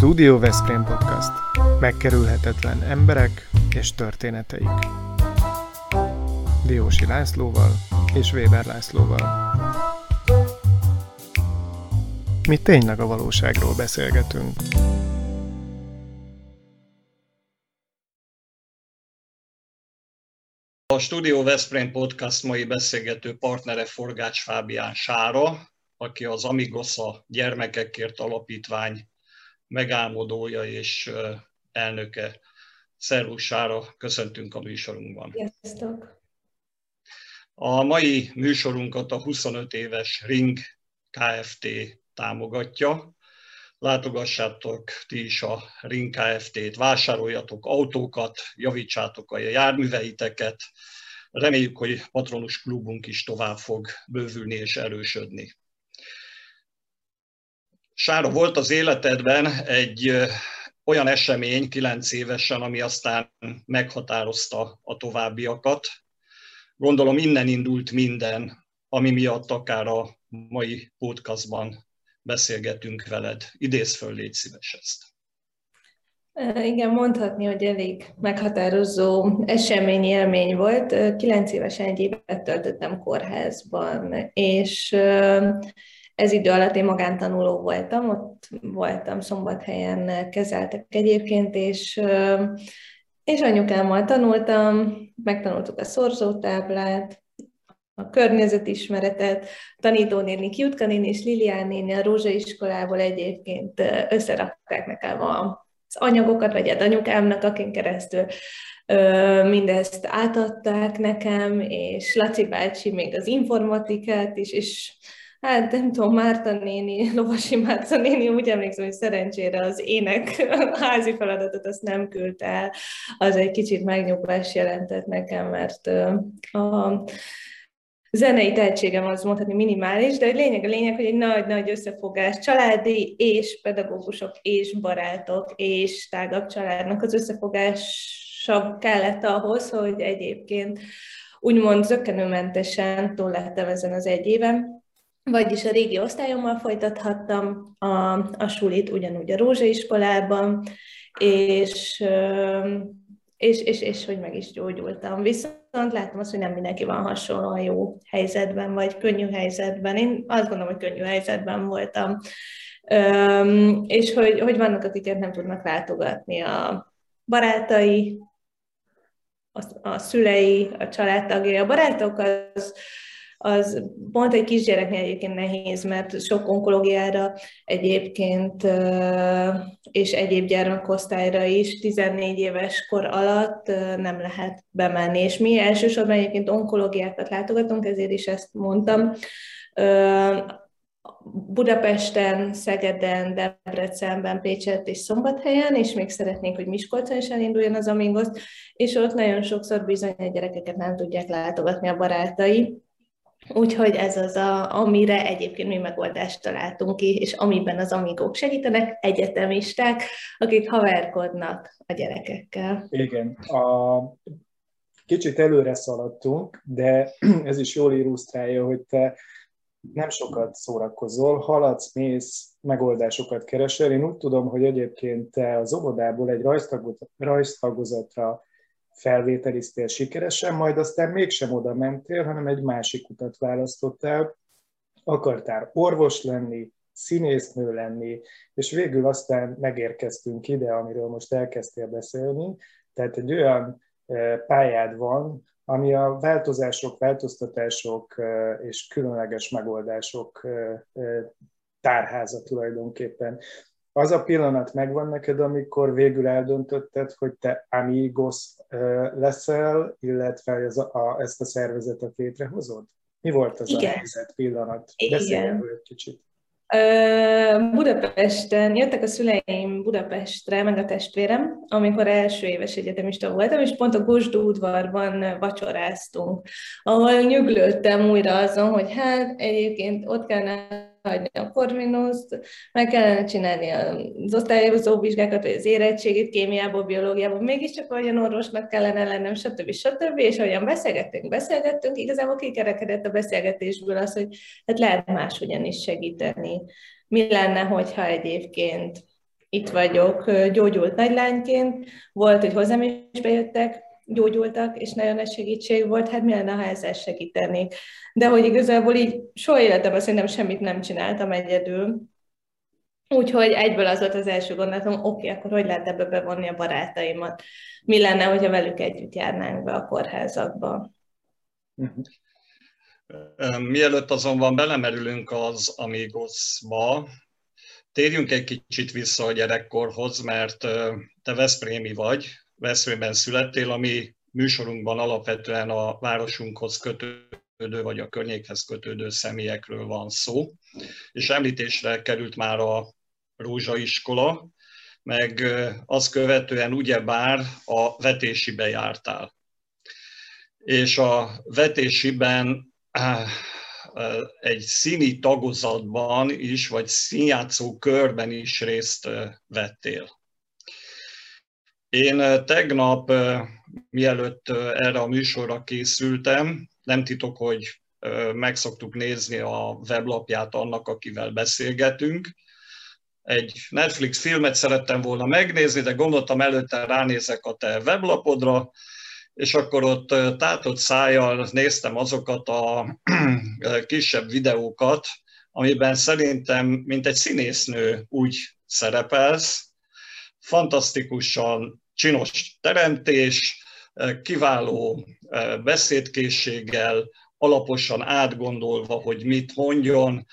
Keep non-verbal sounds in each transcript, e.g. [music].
Studio Veszprém Podcast. Megkerülhetetlen emberek és történeteik. Diósi Lászlóval és Weber Lászlóval. Mi tényleg a valóságról beszélgetünk. A Studio Veszprém Podcast mai beszélgető partnere Forgács Fábián Sára, aki az Amigosza Gyermekekért Alapítvány megálmodója és elnöke. Szervusz Sára, köszöntünk a műsorunkban. Sziasztok! A mai műsorunkat a 25 éves Ring Kft. támogatja. Látogassátok ti is a Ring Kft-t, vásároljatok autókat, javítsátok a járműveiteket. Reméljük, hogy patronus klubunk is tovább fog bővülni és erősödni. Sára, volt az életedben egy olyan esemény kilenc évesen, ami aztán meghatározta a továbbiakat. Gondolom innen indult minden, ami miatt akár a mai podcastban beszélgetünk veled. Idéz föl, légy szíves ezt. Igen, mondhatni, hogy elég meghatározó esemény, élmény volt. Kilenc évesen egy évet töltöttem kórházban, és ez idő alatt én magántanuló voltam, ott voltam szombathelyen kezeltek egyébként, és, és anyukámmal tanultam, megtanultuk a szorzótáblát, a környezetismeretet, tanítónéni Kiutka néni és Lilián néni a Rózsa iskolából egyébként összerakták nekem az anyagokat, vagy a anyukámnak, akin keresztül mindezt átadták nekem, és Laci bácsi még az informatikát is, és Hát nem tudom, Márta néni, Lovasi Márta néni, úgy emlékszem, hogy szerencsére az ének házi feladatot azt nem küldte el. Az egy kicsit megnyugvás jelentett nekem, mert a zenei tehetségem az mondhatni minimális, de a lényeg a lényeg, hogy egy nagy-nagy összefogás, családi és pedagógusok és barátok és tágabb családnak az összefogása kellett ahhoz, hogy egyébként úgymond zökkenőmentesen túl lettem ezen az egy éven, vagyis a régi osztályommal folytathattam a, a sulit ugyanúgy a Rózsaiskolában, és, és, és, és hogy meg is gyógyultam. Viszont látom azt, hogy nem mindenki van hasonlóan jó helyzetben, vagy könnyű helyzetben. Én azt gondolom, hogy könnyű helyzetben voltam. És hogy, hogy vannak, akiket nem tudnak látogatni a barátai, a, a szülei, a családtagjai. A barátok az, az pont egy kisgyereknél egyébként nehéz, mert sok onkológiára egyébként és egyéb gyermekosztályra is 14 éves kor alatt nem lehet bemenni. És mi elsősorban egyébként onkológiákat látogatunk, ezért is ezt mondtam. Budapesten, Szegeden, Debrecenben, Pécset és Szombathelyen, és még szeretnénk, hogy Miskolcon is elinduljon az Amigos, és ott nagyon sokszor bizony a gyerekeket nem tudják látogatni a barátai, Úgyhogy ez az, a, amire egyébként mi megoldást találtunk ki, és amiben az amigók segítenek, egyetemisták, akik haverkodnak a gyerekekkel. Igen, a, kicsit előre szaladtunk, de ez is jól illusztrálja, hogy te nem sokat szórakozol, haladsz, mész, megoldásokat keresel. Én úgy tudom, hogy egyébként te az óvodából egy rajztagozatra felvételiztél sikeresen, majd aztán mégsem oda mentél, hanem egy másik utat választottál, akartál orvos lenni, színésznő lenni, és végül aztán megérkeztünk ide, amiről most elkezdtél beszélni, tehát egy olyan pályád van, ami a változások, változtatások és különleges megoldások tárháza tulajdonképpen az a pillanat megvan neked, amikor végül eldöntötted, hogy te Amigos leszel, illetve ez a, a, ezt a szervezetet létrehozod? Mi volt az Igen. a helyzet pillanat? Beszélj egy kicsit. Budapesten, jöttek a szüleim Budapestre, meg a testvérem, amikor első éves egyetemista voltam, és pont a Gosdú udvarban vacsoráztunk, ahol nyuglődtem újra azon, hogy hát egyébként ott kellene hagyni a korminuszt, meg kellene csinálni az osztályozó vizsgákat, vagy az érettségét kémiából, biológiából, mégiscsak olyan orvosnak kellene lennem, stb. stb. És ahogyan beszélgettünk, beszélgettünk, igazából kikerekedett a beszélgetésből az, hogy hát lehet máshogyan is segíteni. Mi lenne, hogyha egyébként itt vagyok gyógyult nagylányként, volt, hogy hozzám is bejöttek, gyógyultak, és nagyon nagy segítség volt, hát mi lenne, ha ezzel segítenék. De hogy igazából így soha életemben szerintem semmit nem csináltam egyedül, Úgyhogy egyből az volt az első gondolatom, oké, akkor hogy lehet ebbe bevonni a barátaimat? Mi lenne, hogyha velük együtt járnánk be a kórházakba? Mielőtt azonban belemerülünk az Amigosba, térjünk egy kicsit vissza a gyerekkorhoz, mert te Veszprémi vagy, Veszprémben születtél, ami műsorunkban alapvetően a városunkhoz kötődő, vagy a környékhez kötődő személyekről van szó, és említésre került már a Rózsaiskola, meg azt követően ugyebár a vetésibe jártál. És a vetésiben egy színi tagozatban is, vagy színjátszó körben is részt vettél. Én tegnap, mielőtt erre a műsorra készültem, nem titok, hogy meg szoktuk nézni a weblapját annak, akivel beszélgetünk. Egy Netflix filmet szerettem volna megnézni, de gondoltam előtte ránézek a te weblapodra, és akkor ott tátott szájjal néztem azokat a [clears throat] kisebb videókat, amiben szerintem, mint egy színésznő úgy szerepelsz, fantasztikusan csinos teremtés, kiváló beszédkészséggel, alaposan átgondolva, hogy mit mondjon,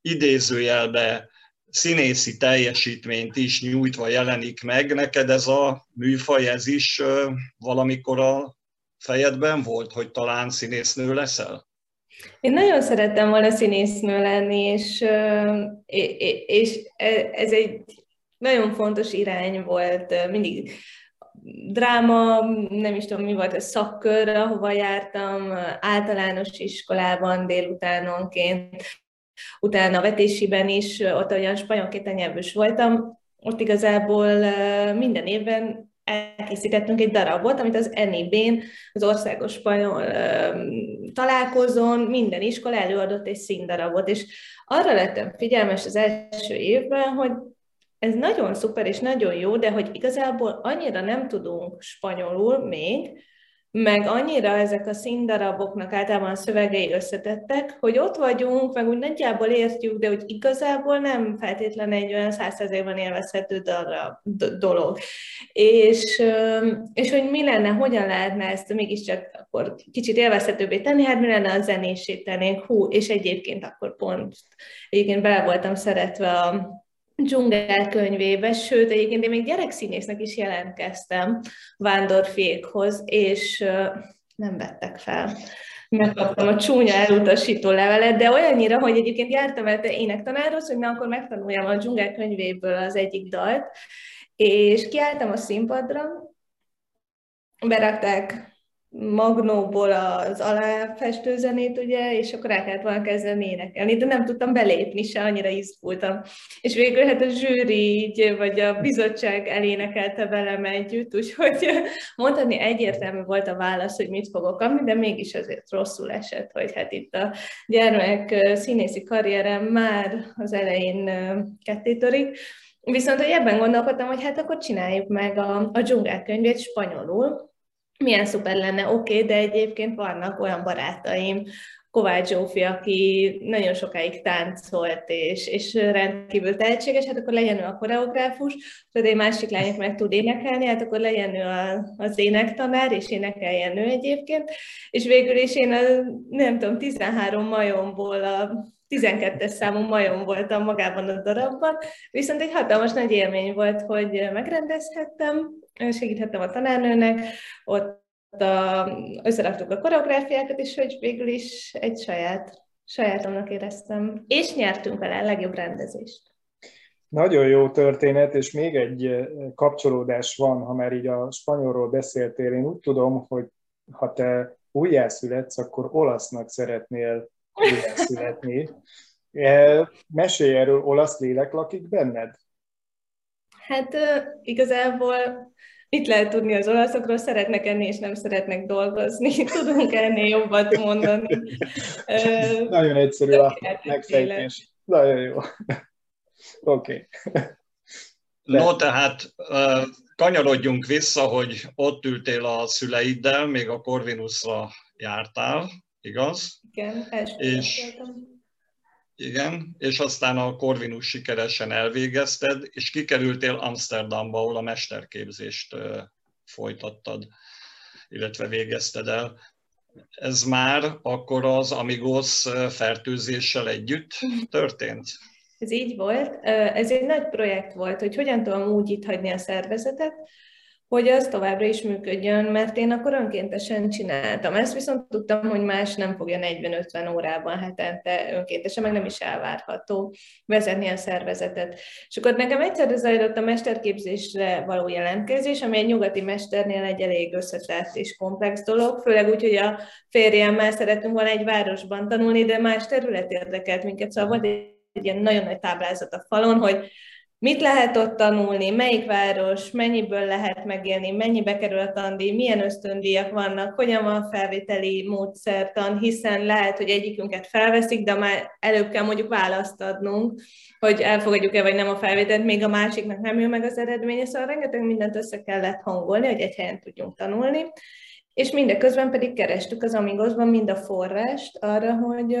idézőjelbe színészi teljesítményt is nyújtva jelenik meg. Neked ez a műfaj, ez is valamikor a fejedben volt, hogy talán színésznő leszel? Én nagyon szerettem volna színésznő lenni, és, és e, ez egy nagyon fontos irány volt. Mindig dráma, nem is tudom mi volt a szakkör, ahova jártam, általános iskolában délutánonként utána vetésiben is, ott olyan spanyol kétanyelvűs voltam, ott igazából minden évben elkészítettünk egy darabot, amit az NIB-n, az országos spanyol találkozón minden iskola előadott egy színdarabot, és arra lettem figyelmes az első évben, hogy ez nagyon szuper és nagyon jó, de hogy igazából annyira nem tudunk spanyolul még, meg annyira ezek a színdaraboknak általában a szövegei összetettek, hogy ott vagyunk, meg úgy nagyjából értjük, de hogy igazából nem feltétlenül egy olyan százszerzékben élvezhető darab, dolog. És, és hogy mi lenne, hogyan lehetne ezt mégiscsak akkor kicsit élvezhetőbbé tenni, hát mi lenne a zenésítenénk, hú, és egyébként akkor pont, egyébként bele voltam szeretve a dzsungel sőt, egyébként én még gyerekszínésznek is jelentkeztem vándorfékhoz, és nem vettek fel. Megkaptam a csúnya elutasító levelet, de olyannyira, hogy egyébként jártam el te énektanárhoz, hogy na akkor megtanuljam a dzsungel könyvéből az egyik dalt, és kiálltam a színpadra, berakták magnóból az aláfestő zenét, ugye, és akkor el kellett volna kezdeni énekelni, de nem tudtam belépni se, annyira izgultam. És végül hát a zsűri így, vagy a bizottság elénekelte velem együtt, úgyhogy mondhatni egyértelmű volt a válasz, hogy mit fogok kapni, de mégis azért rosszul esett, hogy hát itt a gyermek színészi karrierem már az elején kettétörik, Viszont hogy ebben gondolkodtam, hogy hát akkor csináljuk meg a, a dzsungel könyvét spanyolul, milyen szuper lenne, oké, okay, de egyébként vannak olyan barátaim, Kovács Zsófi, aki nagyon sokáig táncolt, és, és rendkívül tehetséges, hát akkor legyen ő a koreográfus, tehát egy másik lányok meg tud énekelni, hát akkor legyen ő a, az énektanár, és énekeljen ő egyébként, és végül is én a, nem tudom, 13 majomból a 12-es számú majom voltam magában a darabban, viszont egy hatalmas nagy élmény volt, hogy megrendezhettem, segíthettem a tanárnőnek, ott a, összeraktuk a koreográfiákat, és hogy végül is egy saját, sajátomnak éreztem. És nyertünk vele a legjobb rendezést. Nagyon jó történet, és még egy eh, kapcsolódás van, ha már így a spanyolról beszéltél. Én úgy tudom, hogy ha te újjászületsz, akkor olasznak szeretnél újjászületni. [laughs] Eh, mesélj erről, olasz lélek lakik benned? Hát igazából mit lehet tudni az olaszokról? Szeretnek enni és nem szeretnek dolgozni. [laughs] Tudunk ennél jobbat mondani. Nagyon egyszerű a megfejtés. Nagyon jó. [laughs] Oké. Okay. No, tehát kanyarodjunk vissza, hogy ott ültél a szüleiddel, még a Corvinusra jártál, igaz? Igen, és, igen, és aztán a Corvinus sikeresen elvégezted, és kikerültél Amsterdamba, ahol a mesterképzést folytattad, illetve végezted el. Ez már akkor az Amigos fertőzéssel együtt történt? Ez így volt. Ez egy nagy projekt volt, hogy hogyan tudom úgy itt hagyni a szervezetet, hogy az továbbra is működjön, mert én akkor önkéntesen csináltam. Ezt viszont tudtam, hogy más nem fogja 40-50 órában hetente önkéntesen, meg nem is elvárható vezetni a szervezetet. És akkor nekem egyszer zajlott a mesterképzésre való jelentkezés, ami egy nyugati mesternél egy elég összetett és komplex dolog, főleg úgy, hogy a férjemmel szeretünk volna egy városban tanulni, de más terület érdekelt minket, szóval volt egy ilyen nagyon nagy táblázat a falon, hogy mit lehet ott tanulni, melyik város, mennyiből lehet megélni, mennyibe kerül a tandíj, milyen ösztöndíjak vannak, hogyan van felvételi módszertan, hiszen lehet, hogy egyikünket felveszik, de már előbb kell mondjuk választ adnunk, hogy elfogadjuk-e vagy nem a felvételt, még a másiknak nem jön meg az eredménye, szóval rengeteg mindent össze kellett hangolni, hogy egy helyen tudjunk tanulni. És mindeközben pedig kerestük az Amigosban mind a forrást arra, hogy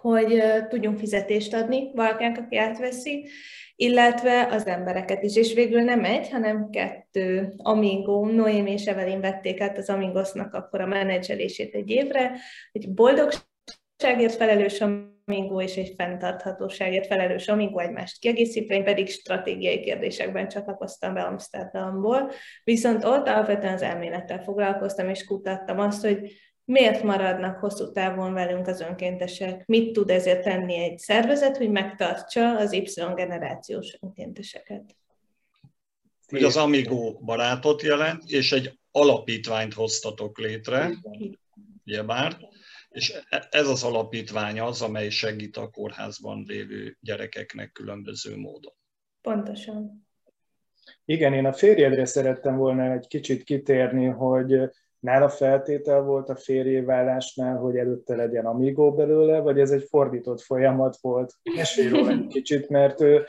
hogy tudjunk fizetést adni valakinek, aki átveszi, illetve az embereket is. És végül nem egy, hanem kettő. Amigo, Noémi és Evelyn vették át az Amigosnak akkor a menedzselését egy évre, egy boldogságért felelős Amigo és egy fenntarthatóságért felelős Amigo egymást kiegészítve, én pedig stratégiai kérdésekben csatlakoztam be Amsterdamból, viszont ott alapvetően az elmélettel foglalkoztam, és kutattam azt, hogy miért maradnak hosszú távon velünk az önkéntesek, mit tud ezért tenni egy szervezet, hogy megtartsa az Y generációs önkénteseket. Hogy az Amigo barátot jelent, és egy alapítványt hoztatok létre, ugyebár, és e- ez az alapítvány az, amely segít a kórházban lévő gyerekeknek különböző módon. Pontosan. Igen, én a férjedre szerettem volna egy kicsit kitérni, hogy nála feltétel volt a férjévállásnál, hogy előtte legyen amigó belőle, vagy ez egy fordított folyamat volt? Mesélj róla egy kicsit, mert ő,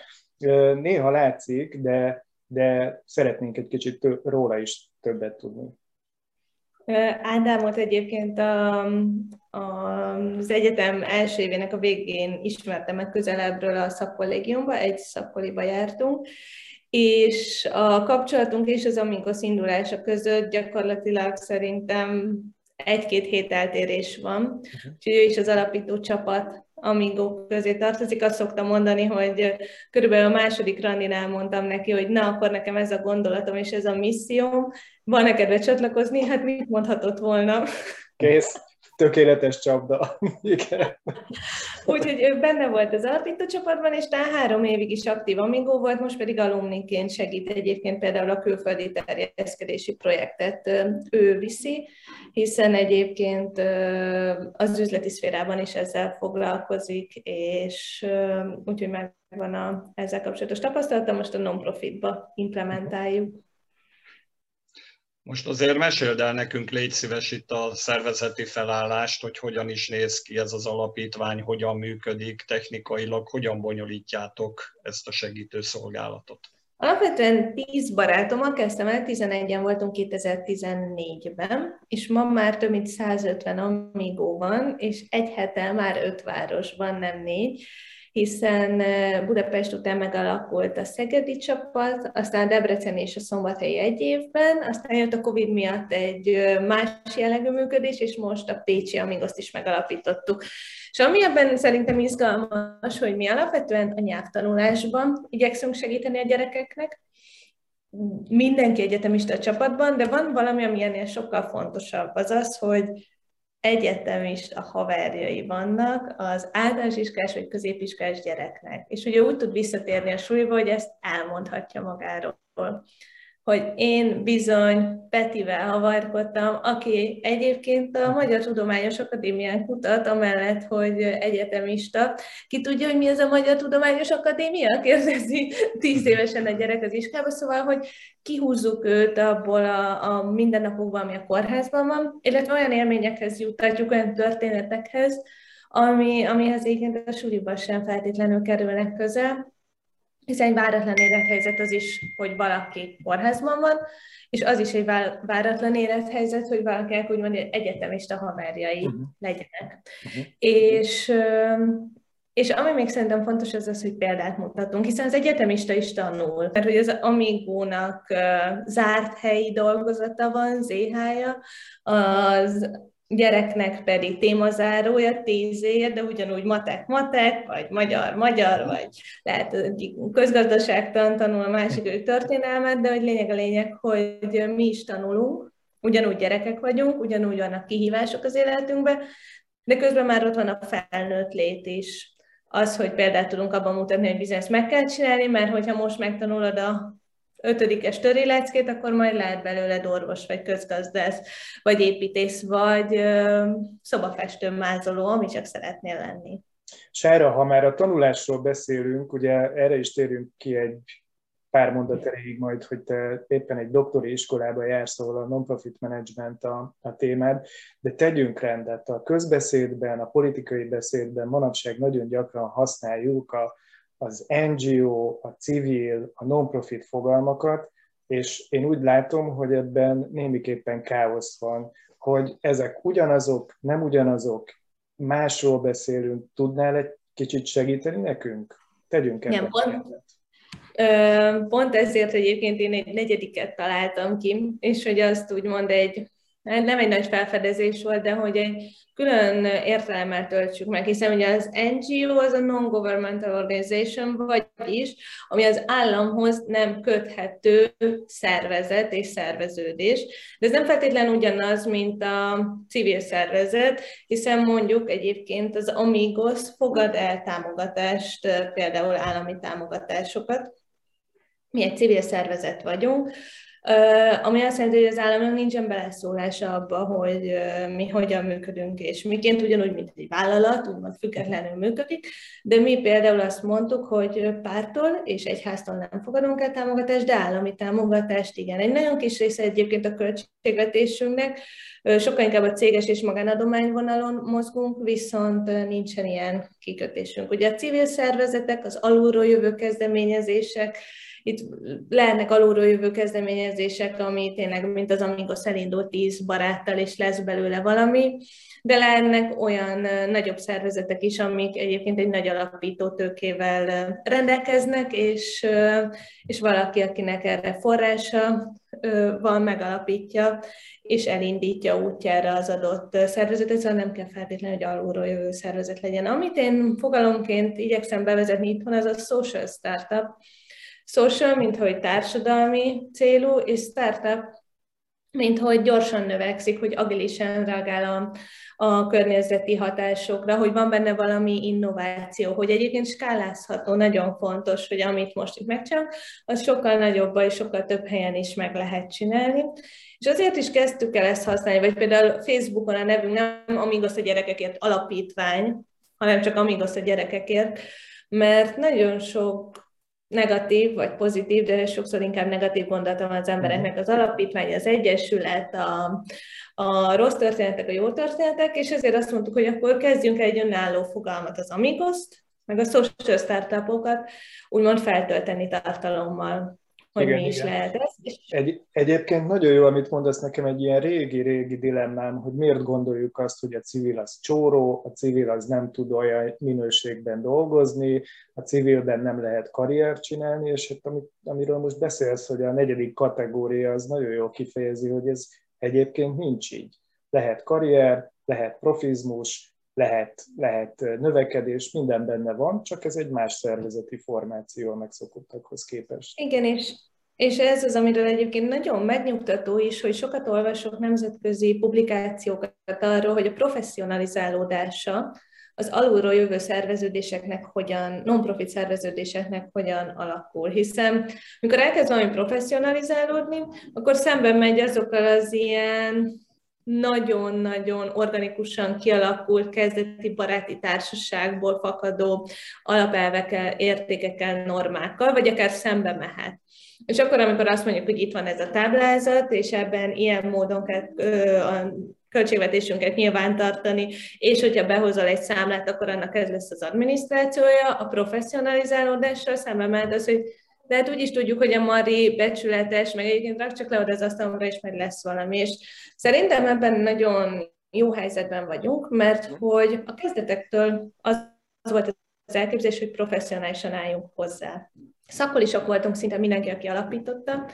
néha látszik, de, de szeretnénk egy kicsit róla is többet tudni. Ádámot egyébként a, a, az egyetem első évének a végén ismertem meg közelebbről a szakkollégiumba, egy szakkoliba jártunk, és a kapcsolatunk és az Amigos indulása között gyakorlatilag szerintem egy-két hét eltérés van, uh-huh. úgyhogy ő is az alapító csapat Amigo közé tartozik. Azt szoktam mondani, hogy körülbelül a második randinál mondtam neki, hogy na, akkor nekem ez a gondolatom és ez a misszióm. Van-e kedve csatlakozni? Hát mit mondhatott volna? Kész tökéletes csapda. [laughs] Igen. Úgyhogy ő benne volt az alapító csapatban, és talán három évig is aktív Amigo volt, most pedig alumniként segít egyébként például a külföldi terjeszkedési projektet ő viszi, hiszen egyébként az üzleti szférában is ezzel foglalkozik, és úgyhogy megvan a ezzel kapcsolatos tapasztalata, most a non-profitba implementáljuk. Most azért meséld el nekünk, légy szíves itt a szervezeti felállást, hogy hogyan is néz ki ez az alapítvány, hogyan működik technikailag, hogyan bonyolítjátok ezt a segítő szolgálatot. Alapvetően 10 barátommal kezdtem el, 11-en voltunk 2014-ben, és ma már több mint 150 amigó van, és egy hete már öt városban, nem négy hiszen Budapest után megalakult a Szegedi csapat, aztán Debrecen és a Szombathelyi egy évben, aztán jött a Covid miatt egy más jellegű működés, és most a Pécsi Amigoszt is megalapítottuk. És ami ebben szerintem izgalmas, hogy mi alapvetően a nyelvtanulásban igyekszünk segíteni a gyerekeknek, mindenki egyetemista a csapatban, de van valami, ami ennél sokkal fontosabb, az az, hogy egyetemista haverjai vannak az általános iskás vagy középiskolás gyereknek. És ugye úgy tud visszatérni a súlyba, hogy ezt elmondhatja magáról hogy én bizony Petivel havarkodtam, aki egyébként a Magyar Tudományos Akadémián kutat, amellett, hogy egyetemista. Ki tudja, hogy mi ez a Magyar Tudományos Akadémia? Kérdezi tíz évesen a gyerek az iskába, szóval, hogy kihúzzuk őt abból a, a mindennapokban, ami a kórházban van, illetve olyan élményekhez juttatjuk, olyan történetekhez, ami, amihez egyébként a suliban sem feltétlenül kerülnek közel, hiszen egy váratlan élethelyzet az is, hogy valaki kórházban van, és az is egy váratlan élethelyzet, hogy valakinek úgymond egyetemista haverjai uh-huh. legyenek. Uh-huh. És, és ami még szerintem fontos, az az, hogy példát mutatunk, hiszen az egyetemista is tanul, mert hogy az Amigónak zárt helyi dolgozata van, ZH-ja, az gyereknek pedig témazárója tízért, de ugyanúgy matek-matek, vagy magyar-magyar, vagy lehet közgazdaságtan tanul, a másik ő történelmet, de hogy lényeg a lényeg, hogy mi is tanulunk, ugyanúgy gyerekek vagyunk, ugyanúgy vannak kihívások az életünkben, de közben már ott van a felnőtt lét is. Az, hogy példát tudunk abban mutatni, hogy bizonyos meg kell csinálni, mert hogyha most megtanulod a ötödikes töréleckét, akkor majd lehet belőled orvos, vagy közgazdász, vagy építész, vagy szobafestő mázoló, ami csak szeretnél lenni. Sára, ha már a tanulásról beszélünk, ugye erre is térünk ki egy pár mondat erejéig majd, hogy te éppen egy doktori iskolába jársz, ahol a non-profit management a, a témád, de tegyünk rendet. A közbeszédben, a politikai beszédben manapság nagyon gyakran használjuk a az NGO, a civil, a non-profit fogalmakat, és én úgy látom, hogy ebben némiképpen káosz van, hogy ezek ugyanazok, nem ugyanazok, másról beszélünk, tudnál egy kicsit segíteni nekünk? Tegyünk ebben. pont, pont ezért egyébként én egy negyediket találtam ki, és hogy azt úgymond egy nem egy nagy felfedezés volt, de hogy egy külön értelemmel töltsük meg, hiszen ugye az NGO az a non-governmental organization, vagyis ami az államhoz nem köthető szervezet és szerveződés. De ez nem feltétlenül ugyanaz, mint a civil szervezet, hiszen mondjuk egyébként az Amigos fogad el támogatást, például állami támogatásokat. Mi egy civil szervezet vagyunk, ami azt jelenti, hogy az államnak nincsen beleszólása abba, hogy mi hogyan működünk, és miként ugyanúgy, mint egy vállalat, úgymond függetlenül működik, de mi például azt mondtuk, hogy pártól és egyháztól nem fogadunk el támogatást, de állami támogatást igen. Egy nagyon kis része egyébként a költségvetésünknek, sokkal inkább a céges és magánadományvonalon mozgunk, viszont nincsen ilyen kikötésünk. Ugye a civil szervezetek, az alulról jövő kezdeményezések, itt lehetnek alulról jövő kezdeményezések, ami tényleg, mint az Amigos elindult tíz baráttal, és lesz belőle valami, de lehetnek olyan nagyobb szervezetek is, amik egyébként egy nagy alapító tőkével rendelkeznek, és, és valaki, akinek erre forrása van, megalapítja, és elindítja útjára az adott szervezetet, szóval nem kell feltétlenül, hogy alulról jövő szervezet legyen. Amit én fogalomként igyekszem bevezetni itthon, az a social startup, Social, mint hogy társadalmi célú, és startup, mint hogy gyorsan növekszik, hogy agilisen reagál a, a környezeti hatásokra, hogy van benne valami innováció, hogy egyébként skálázható, nagyon fontos, hogy amit most itt megcsinálunk, az sokkal nagyobb és sokkal több helyen is meg lehet csinálni. És azért is kezdtük el ezt használni, vagy például Facebookon a nevünk nem Amigos a gyerekekért alapítvány, hanem csak Amigos a gyerekekért, mert nagyon sok negatív vagy pozitív, de sokszor inkább negatív gondolata van az embereknek. Az alapítvány, az egyesület, a, a rossz történetek, a jó történetek, és ezért azt mondtuk, hogy akkor kezdjünk egy önálló fogalmat az Amigoszt, meg a social startupokat úgymond feltölteni tartalommal hogy igen, mi is igen. lehet ez. Egy, egyébként nagyon jó, amit mondasz nekem, egy ilyen régi-régi dilemmám, hogy miért gondoljuk azt, hogy a civil az csóró, a civil az nem tud olyan minőségben dolgozni, a civilben nem lehet karriert csinálni, és hát amit, amiről most beszélsz, hogy a negyedik kategória az nagyon jól kifejezi, hogy ez egyébként nincs így. Lehet karrier, lehet profizmus, lehet, lehet növekedés, minden benne van, csak ez egy más szervezeti formáció a megszokottakhoz képest. Igen, és, és ez az, amiről egyébként nagyon megnyugtató is, hogy sokat olvasok nemzetközi publikációkat arról, hogy a professzionalizálódása az alulról jövő szerveződéseknek hogyan, non-profit szerveződéseknek hogyan alakul. Hiszen amikor elkezd valami professzionalizálódni, akkor szemben megy azokkal az ilyen nagyon-nagyon organikusan kialakult kezdeti baráti társaságból fakadó alapelvekkel, értékekkel, normákkal, vagy akár szembe mehet. És akkor, amikor azt mondjuk, hogy itt van ez a táblázat, és ebben ilyen módon kell a költségvetésünket nyilván tartani, és hogyha behozol egy számlát, akkor annak ez lesz az adminisztrációja, a professzionalizálódással szemben mert az, hogy de hát úgy is tudjuk, hogy a Mari becsületes, meg egyébként rak csak le az asztalomra, és meg lesz valami. És szerintem ebben nagyon jó helyzetben vagyunk, mert hogy a kezdetektől az volt az elképzelés, hogy professzionálisan álljunk hozzá. Szakkolisok voltunk szinte mindenki, aki alapította,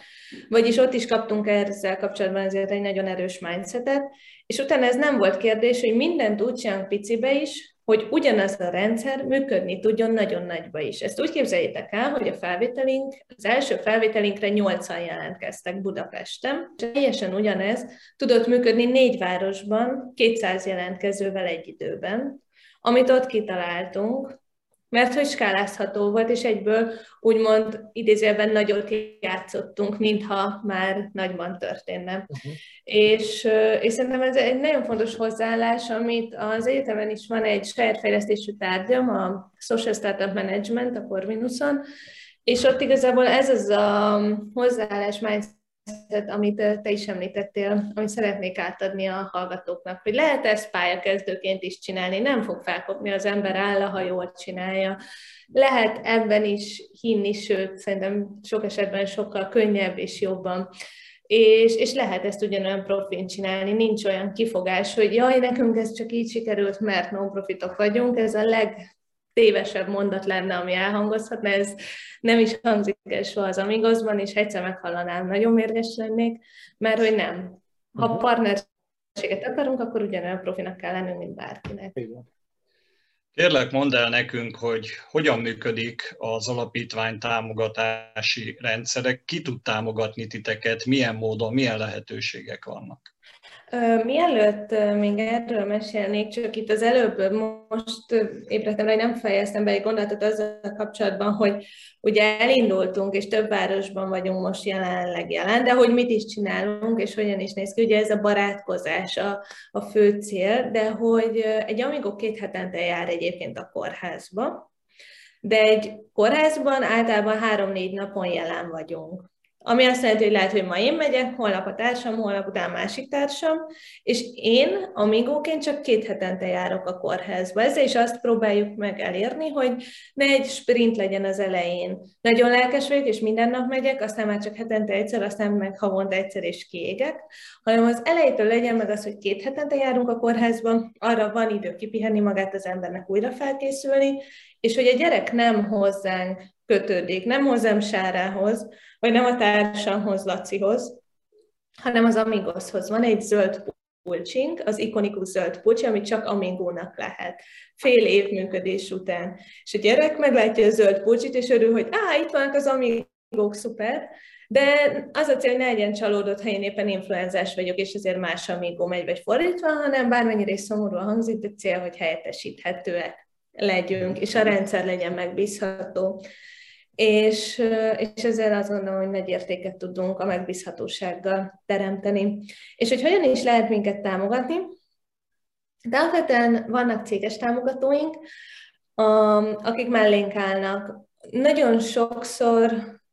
vagyis ott is kaptunk ezzel kapcsolatban azért egy nagyon erős mindsetet, és utána ez nem volt kérdés, hogy mindent úgy csinálunk picibe is, hogy ugyanaz a rendszer működni tudjon nagyon nagyba is. Ezt úgy képzeljétek el, hogy a felvételink, az első felvételinkre 8-an jelentkeztek Budapesten, és teljesen ugyanez tudott működni négy városban, 200 jelentkezővel egy időben, amit ott kitaláltunk, mert hogy skálázható volt, és egyből úgymond idézőjelben nagyot játszottunk, mintha már nagyban történne. Uh-huh. És, és szerintem ez egy nagyon fontos hozzáállás, amit az egyetemen is van egy saját fejlesztésű tárgyam, a Social Startup Management, a Corvinuson, és ott igazából ez az a hozzáállás mindset, amit te is említettél, amit szeretnék átadni a hallgatóknak, hogy lehet ezt pályakezdőként is csinálni, nem fog felkopni az ember áll, ha jól csinálja. Lehet ebben is hinni, sőt, szerintem sok esetben sokkal könnyebb és jobban. És, és lehet ezt ugyanolyan profin csinálni, nincs olyan kifogás, hogy jaj, nekünk ez csak így sikerült, mert non-profitok vagyunk, ez a leg tévesebb mondat lenne, ami elhangozhatna, ez nem is hangzik el soha az Amigosban, és egyszer meghallanám, nagyon mérges lennék, mert hogy nem. Ha uh-huh. partnerséget akarunk, akkor ugyanolyan profinak kell lennünk, mint bárkinek. Igen. Kérlek, mondd el nekünk, hogy hogyan működik az alapítvány támogatási rendszerek, ki tud támogatni titeket, milyen módon, milyen lehetőségek vannak? Mielőtt még erről mesélnék, csak itt az előbb most ébredtem hogy nem fejeztem be egy gondolatot azzal kapcsolatban, hogy ugye elindultunk, és több városban vagyunk most jelenleg jelen, de hogy mit is csinálunk, és hogyan is néz ki, ugye ez a barátkozás a, a fő cél, de hogy egy Amigo két hetente jár egyébként a kórházba, de egy kórházban általában három-négy napon jelen vagyunk. Ami azt jelenti, hogy lehet, hogy ma én megyek, holnap a társam, holnap után másik társam, és én amigóként csak két hetente járok a kórházba. Ezzel is azt próbáljuk meg elérni, hogy ne egy sprint legyen az elején. Nagyon lelkes vagyok, és minden nap megyek, aztán már csak hetente egyszer, aztán meg havonta egyszer és kiégek, hanem az elejétől legyen meg az, hogy két hetente járunk a kórházba, arra van idő kipihenni magát az embernek újra felkészülni, és hogy a gyerek nem hozzánk kötődik, nem hozzám Sárához, vagy nem a társamhoz, Lacihoz, hanem az Amigoshoz. Van egy zöld pulcsink, az ikonikus zöld pulcsi, amit csak Amigónak lehet. Fél év működés után. És a gyerek meglátja a zöld pulcsit, és örül, hogy á, itt vannak az Amigók, szuper, de az a cél, hogy ne legyen csalódott, ha én éppen influenzás vagyok, és ezért más Amigo megy, vagy fordítva, hanem bármennyire is szomorúan hangzik, de cél, hogy helyettesíthetőek legyünk, és a rendszer legyen megbízható és, és ezzel azt gondolom, hogy nagy értéket tudunk a megbízhatósággal teremteni. És hogy hogyan is lehet minket támogatni? De alapvetően vannak céges támogatóink, akik mellénk állnak. Nagyon sokszor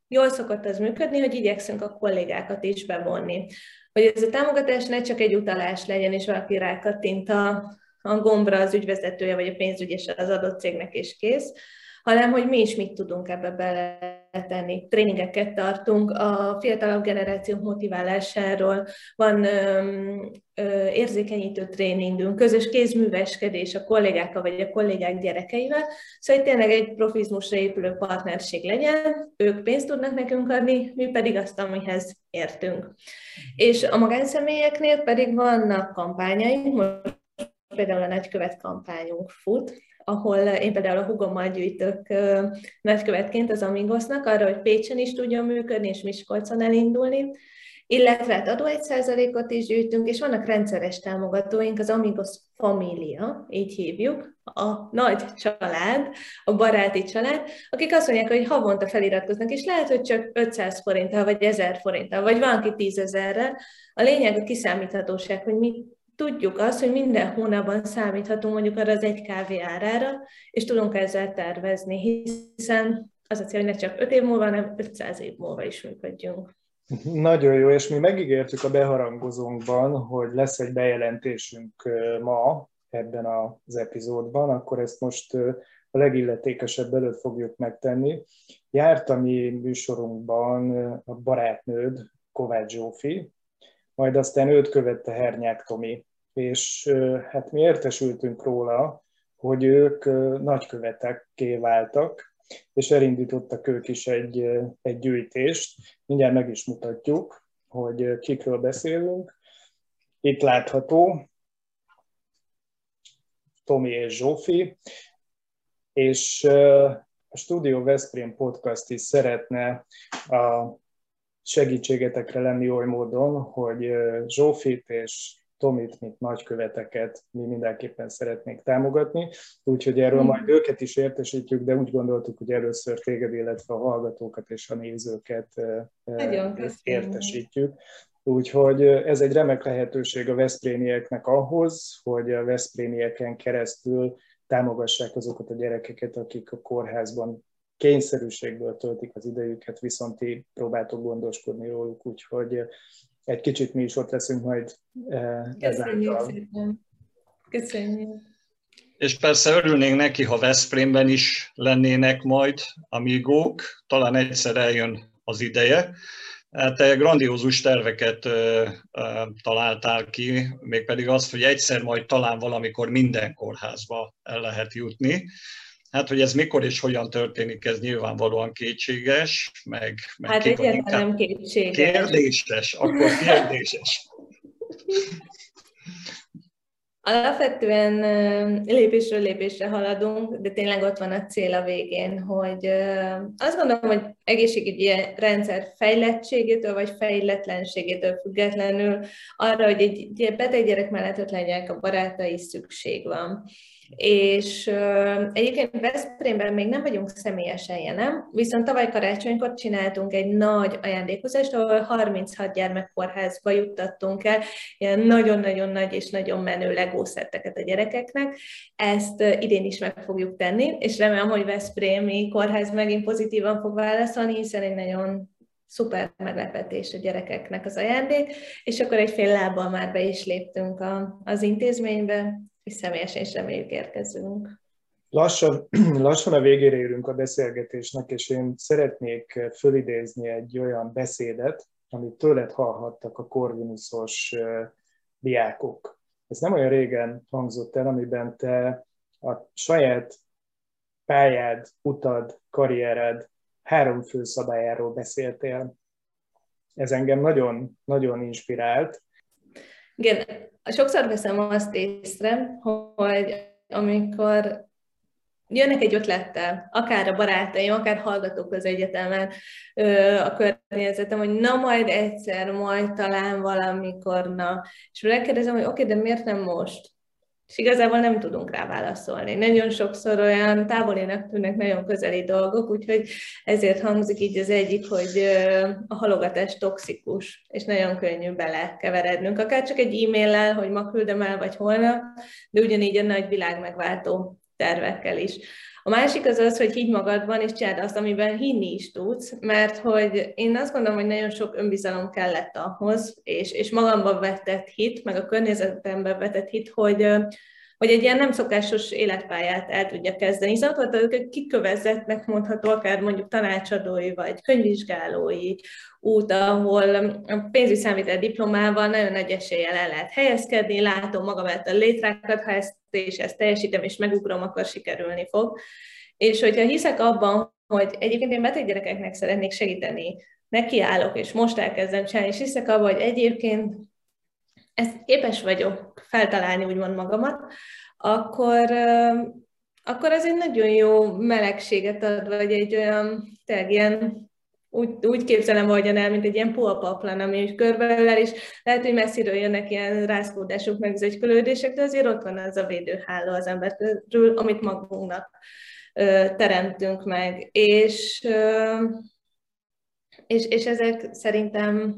jól szokott az működni, hogy igyekszünk a kollégákat is bevonni. Hogy ez a támogatás ne csak egy utalás legyen, és valaki rákattint a, a gombra az ügyvezetője, vagy a pénzügyes az adott cégnek, és kész, hanem hogy mi is mit tudunk ebbe beletenni. Tréningeket tartunk a fiatalabb generáció motiválásáról, van ö, ö, érzékenyítő tréningünk, közös kézműveskedés a kollégákkal vagy a kollégák gyerekeivel, szóval tényleg egy profizmusra épülő partnerség legyen, ők pénzt tudnak nekünk adni, mi pedig azt, amihez értünk. És a magánszemélyeknél pedig vannak kampányaink, most például a nagykövet kampányunk fut, ahol én például a hugommal gyűjtök nagykövetként az Amigosnak arra, hogy Pécsen is tudjon működni, és Miskolcon elindulni, illetve hát adó egy százalékot is gyűjtünk, és vannak rendszeres támogatóink, az Amigos Família, így hívjuk, a nagy család, a baráti család, akik azt mondják, hogy havonta feliratkoznak, és lehet, hogy csak 500 forinttal, vagy 1000 forinttal, vagy van ki 10 ezerrel. A lényeg a kiszámíthatóság, hogy mi tudjuk azt, hogy minden hónapban számíthatunk mondjuk arra az egy kávé árára, és tudunk ezzel tervezni, hiszen az a cél, hogy ne csak 5 év múlva, hanem 500 év múlva is működjünk. Nagyon jó, és mi megígértük a beharangozónkban, hogy lesz egy bejelentésünk ma ebben az epizódban, akkor ezt most a legilletékesebb előtt fogjuk megtenni. Járt a mi műsorunkban a barátnőd, Kovács Zsófi, majd aztán őt követte Hernyák Tomi, és hát mi értesültünk róla, hogy ők nagykövetekké váltak, és elindítottak ők is egy, egy gyűjtést. Mindjárt meg is mutatjuk, hogy kikről beszélünk. Itt látható Tomi és Zsófi, és a Studio Veszprém Podcast is szeretne a segítségetekre lenni oly módon, hogy Zsófit és Tomit, mint nagyköveteket mi mindenképpen szeretnénk támogatni, úgyhogy erről majd őket is értesítjük, de úgy gondoltuk, hogy először téged, illetve a hallgatókat és a nézőket értesítjük. Úgyhogy ez egy remek lehetőség a Veszprémieknek ahhoz, hogy a Veszprémieken keresztül támogassák azokat a gyerekeket, akik a kórházban kényszerűségből töltik az idejüket, viszont ti próbáltok gondoskodni róluk, úgyhogy egy kicsit mi is ott leszünk majd Köszönjük szépen. Köszönjük. És persze örülnénk neki, ha Veszprémben is lennének majd amigók, talán egyszer eljön az ideje. Te grandiózus terveket ö, ö, találtál ki, mégpedig azt, hogy egyszer majd talán valamikor minden kórházba el lehet jutni. Hát, hogy ez mikor és hogyan történik, ez nyilvánvalóan kétséges, meg, meg hát egyáltalán nem kétséges. Kérdéses, akkor kérdéses. [laughs] Alapvetően lépésről lépésre haladunk, de tényleg ott van a cél a végén, hogy azt gondolom, hogy egészségügyi rendszer fejlettségétől vagy fejletlenségétől függetlenül arra, hogy egy beteg gyerek mellett ott legyenek a barátai, szükség van. És egyébként Veszprémben még nem vagyunk személyesen jelen, viszont tavaly karácsonykor csináltunk egy nagy ajándékozást, ahol 36 gyermekkórházba juttattunk el ilyen nagyon-nagyon nagy és nagyon menő legószetteket a gyerekeknek. Ezt idén is meg fogjuk tenni, és remélem, hogy Veszprémi kórház megint pozitívan fog válaszolni, hiszen egy nagyon szuper meglepetés a gyerekeknek az ajándék, és akkor egy fél lábbal már be is léptünk a, az intézménybe, és személyesen is reméljük érkezünk. Lassan, [clears throat] lassan a végére érünk a beszélgetésnek, és én szeretnék fölidézni egy olyan beszédet, amit tőled hallhattak a Corvinusos diákok. Ez nem olyan régen hangzott el, amiben te a saját pályád, utad, karriered három fő szabályáról beszéltél. Ez engem nagyon, nagyon inspirált. Igen, sokszor veszem azt észre, hogy amikor jönnek egy ötlettel, akár a barátaim, akár hallgatók az egyetemen, a környezetem, hogy na majd egyszer, majd talán valamikor, na. És megkérdezem, hogy oké, okay, de miért nem most? és igazából nem tudunk rá válaszolni. Nagyon sokszor olyan távolinak tűnnek nagyon közeli dolgok, úgyhogy ezért hangzik így az egyik, hogy a halogatás toxikus, és nagyon könnyű belekeverednünk, akár csak egy e-maillel, hogy ma küldem el, vagy holnap, de ugyanígy a nagy világ megváltó tervekkel is. A másik az az, hogy higgy magadban, és csináld azt, amiben hinni is tudsz, mert hogy én azt gondolom, hogy nagyon sok önbizalom kellett ahhoz, és, és magamban vetett hit, meg a környezetemben vetett hit, hogy, hogy egy ilyen nem szokásos életpályát el tudja kezdeni. Hiszen ott volt kikövezettnek mondható, akár mondjuk tanácsadói vagy könyvvizsgálói út, ahol a pénzügyi számítel diplomával nagyon nagy eséllyel el lehet helyezkedni, látom magam a létrákat, ha ezt és ezt teljesítem, és megugrom, akkor sikerülni fog. És hogyha hiszek abban, hogy egyébként én beteg gyerekeknek szeretnék segíteni, nekiállok, és most elkezdem csinálni, és hiszek abban, hogy egyébként ezt képes vagyok feltalálni úgymond magamat, akkor, akkor ez egy nagyon jó melegséget ad, vagy egy olyan tényleg ilyen úgy, úgy képzelem hogyan el, mint egy ilyen puapaplan, ami úgy körbeölel, és lehet, hogy messziről jönnek ilyen rázkódások, meg zögykölődések, de azért ott van az a védőháló az ember amit magunknak ö, teremtünk meg. És, ö, és, és ezek szerintem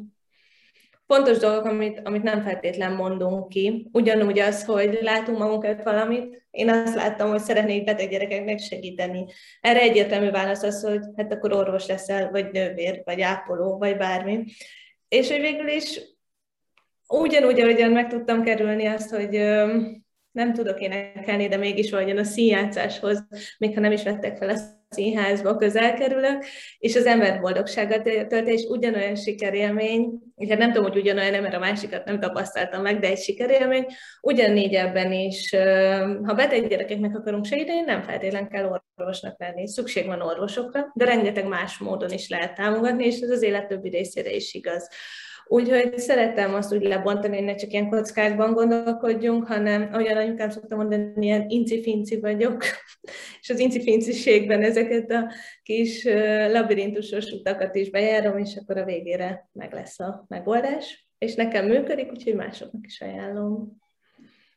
fontos dolgok, amit, amit nem feltétlen mondunk ki. Ugyanúgy az, hogy látunk magunkat valamit, én azt láttam, hogy szeretnék beteg gyerekeknek segíteni. Erre egyértelmű válasz az, hogy hát akkor orvos leszel, vagy nővér, vagy ápoló, vagy bármi. És hogy végül is ugyanúgy, ahogyan meg tudtam kerülni azt, hogy nem tudok énekelni, de mégis valahogyan a színjátszáshoz, még ha nem is vettek fel a színházba, közel kerülök, és az ember boldogsággal tölt, és ugyanolyan sikerélmény, hát nem tudom, hogy ugyanolyan, mert a másikat nem tapasztaltam meg, de egy sikerélmény, ugyanígy ebben is, ha beteg gyerekeknek akarunk segíteni, nem feltétlenül kell orvosnak lenni, szükség van orvosokra, de rengeteg más módon is lehet támogatni, és ez az élet többi részére is igaz. Úgyhogy szeretem azt úgy lebontani, hogy ne csak ilyen kockákban gondolkodjunk, hanem olyan anyukám szoktam mondani, ilyen inci-finci vagyok, [laughs] és az inci-finciségben ezeket a kis labirintusos utakat is bejárom, és akkor a végére meg lesz a megoldás. És nekem működik, úgyhogy másoknak is ajánlom.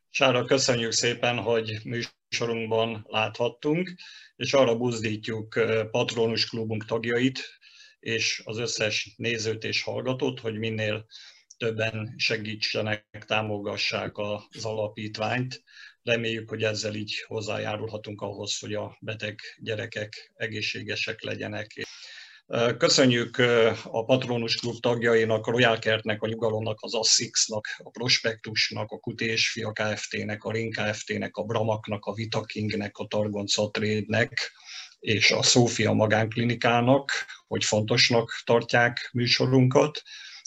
Sára, köszönjük szépen, hogy műsorunkban láthattunk, és arra buzdítjuk Patronus Klubunk tagjait, és az összes nézőt és hallgatót, hogy minél többen segítsenek, támogassák az alapítványt. Reméljük, hogy ezzel így hozzájárulhatunk ahhoz, hogy a beteg gyerekek egészségesek legyenek. Köszönjük a Patronus Klub tagjainak, a Royal Kertnek, a Nyugalomnak, az Assixnak, a Prospektusnak, a Kutés Fia Kft-nek, a Ring Kft-nek, a Bramaknak, a Vitakingnek, a Targon Trade-nek, és a Szófia Magánklinikának, hogy fontosnak tartják műsorunkat,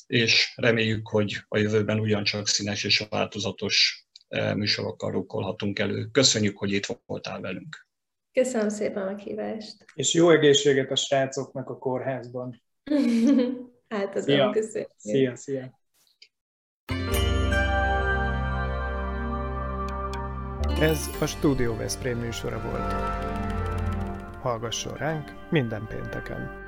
és reméljük, hogy a jövőben ugyancsak színes és változatos eh, műsorokkal rukkolhatunk elő. Köszönjük, hogy itt voltál velünk. Köszönöm szépen a meghívást. És jó egészséget a srácoknak a kórházban. [laughs] hát az szia. köszönjük. Szia, szia. Ez a Studio Veszprém műsora volt hallgasson ránk minden pénteken!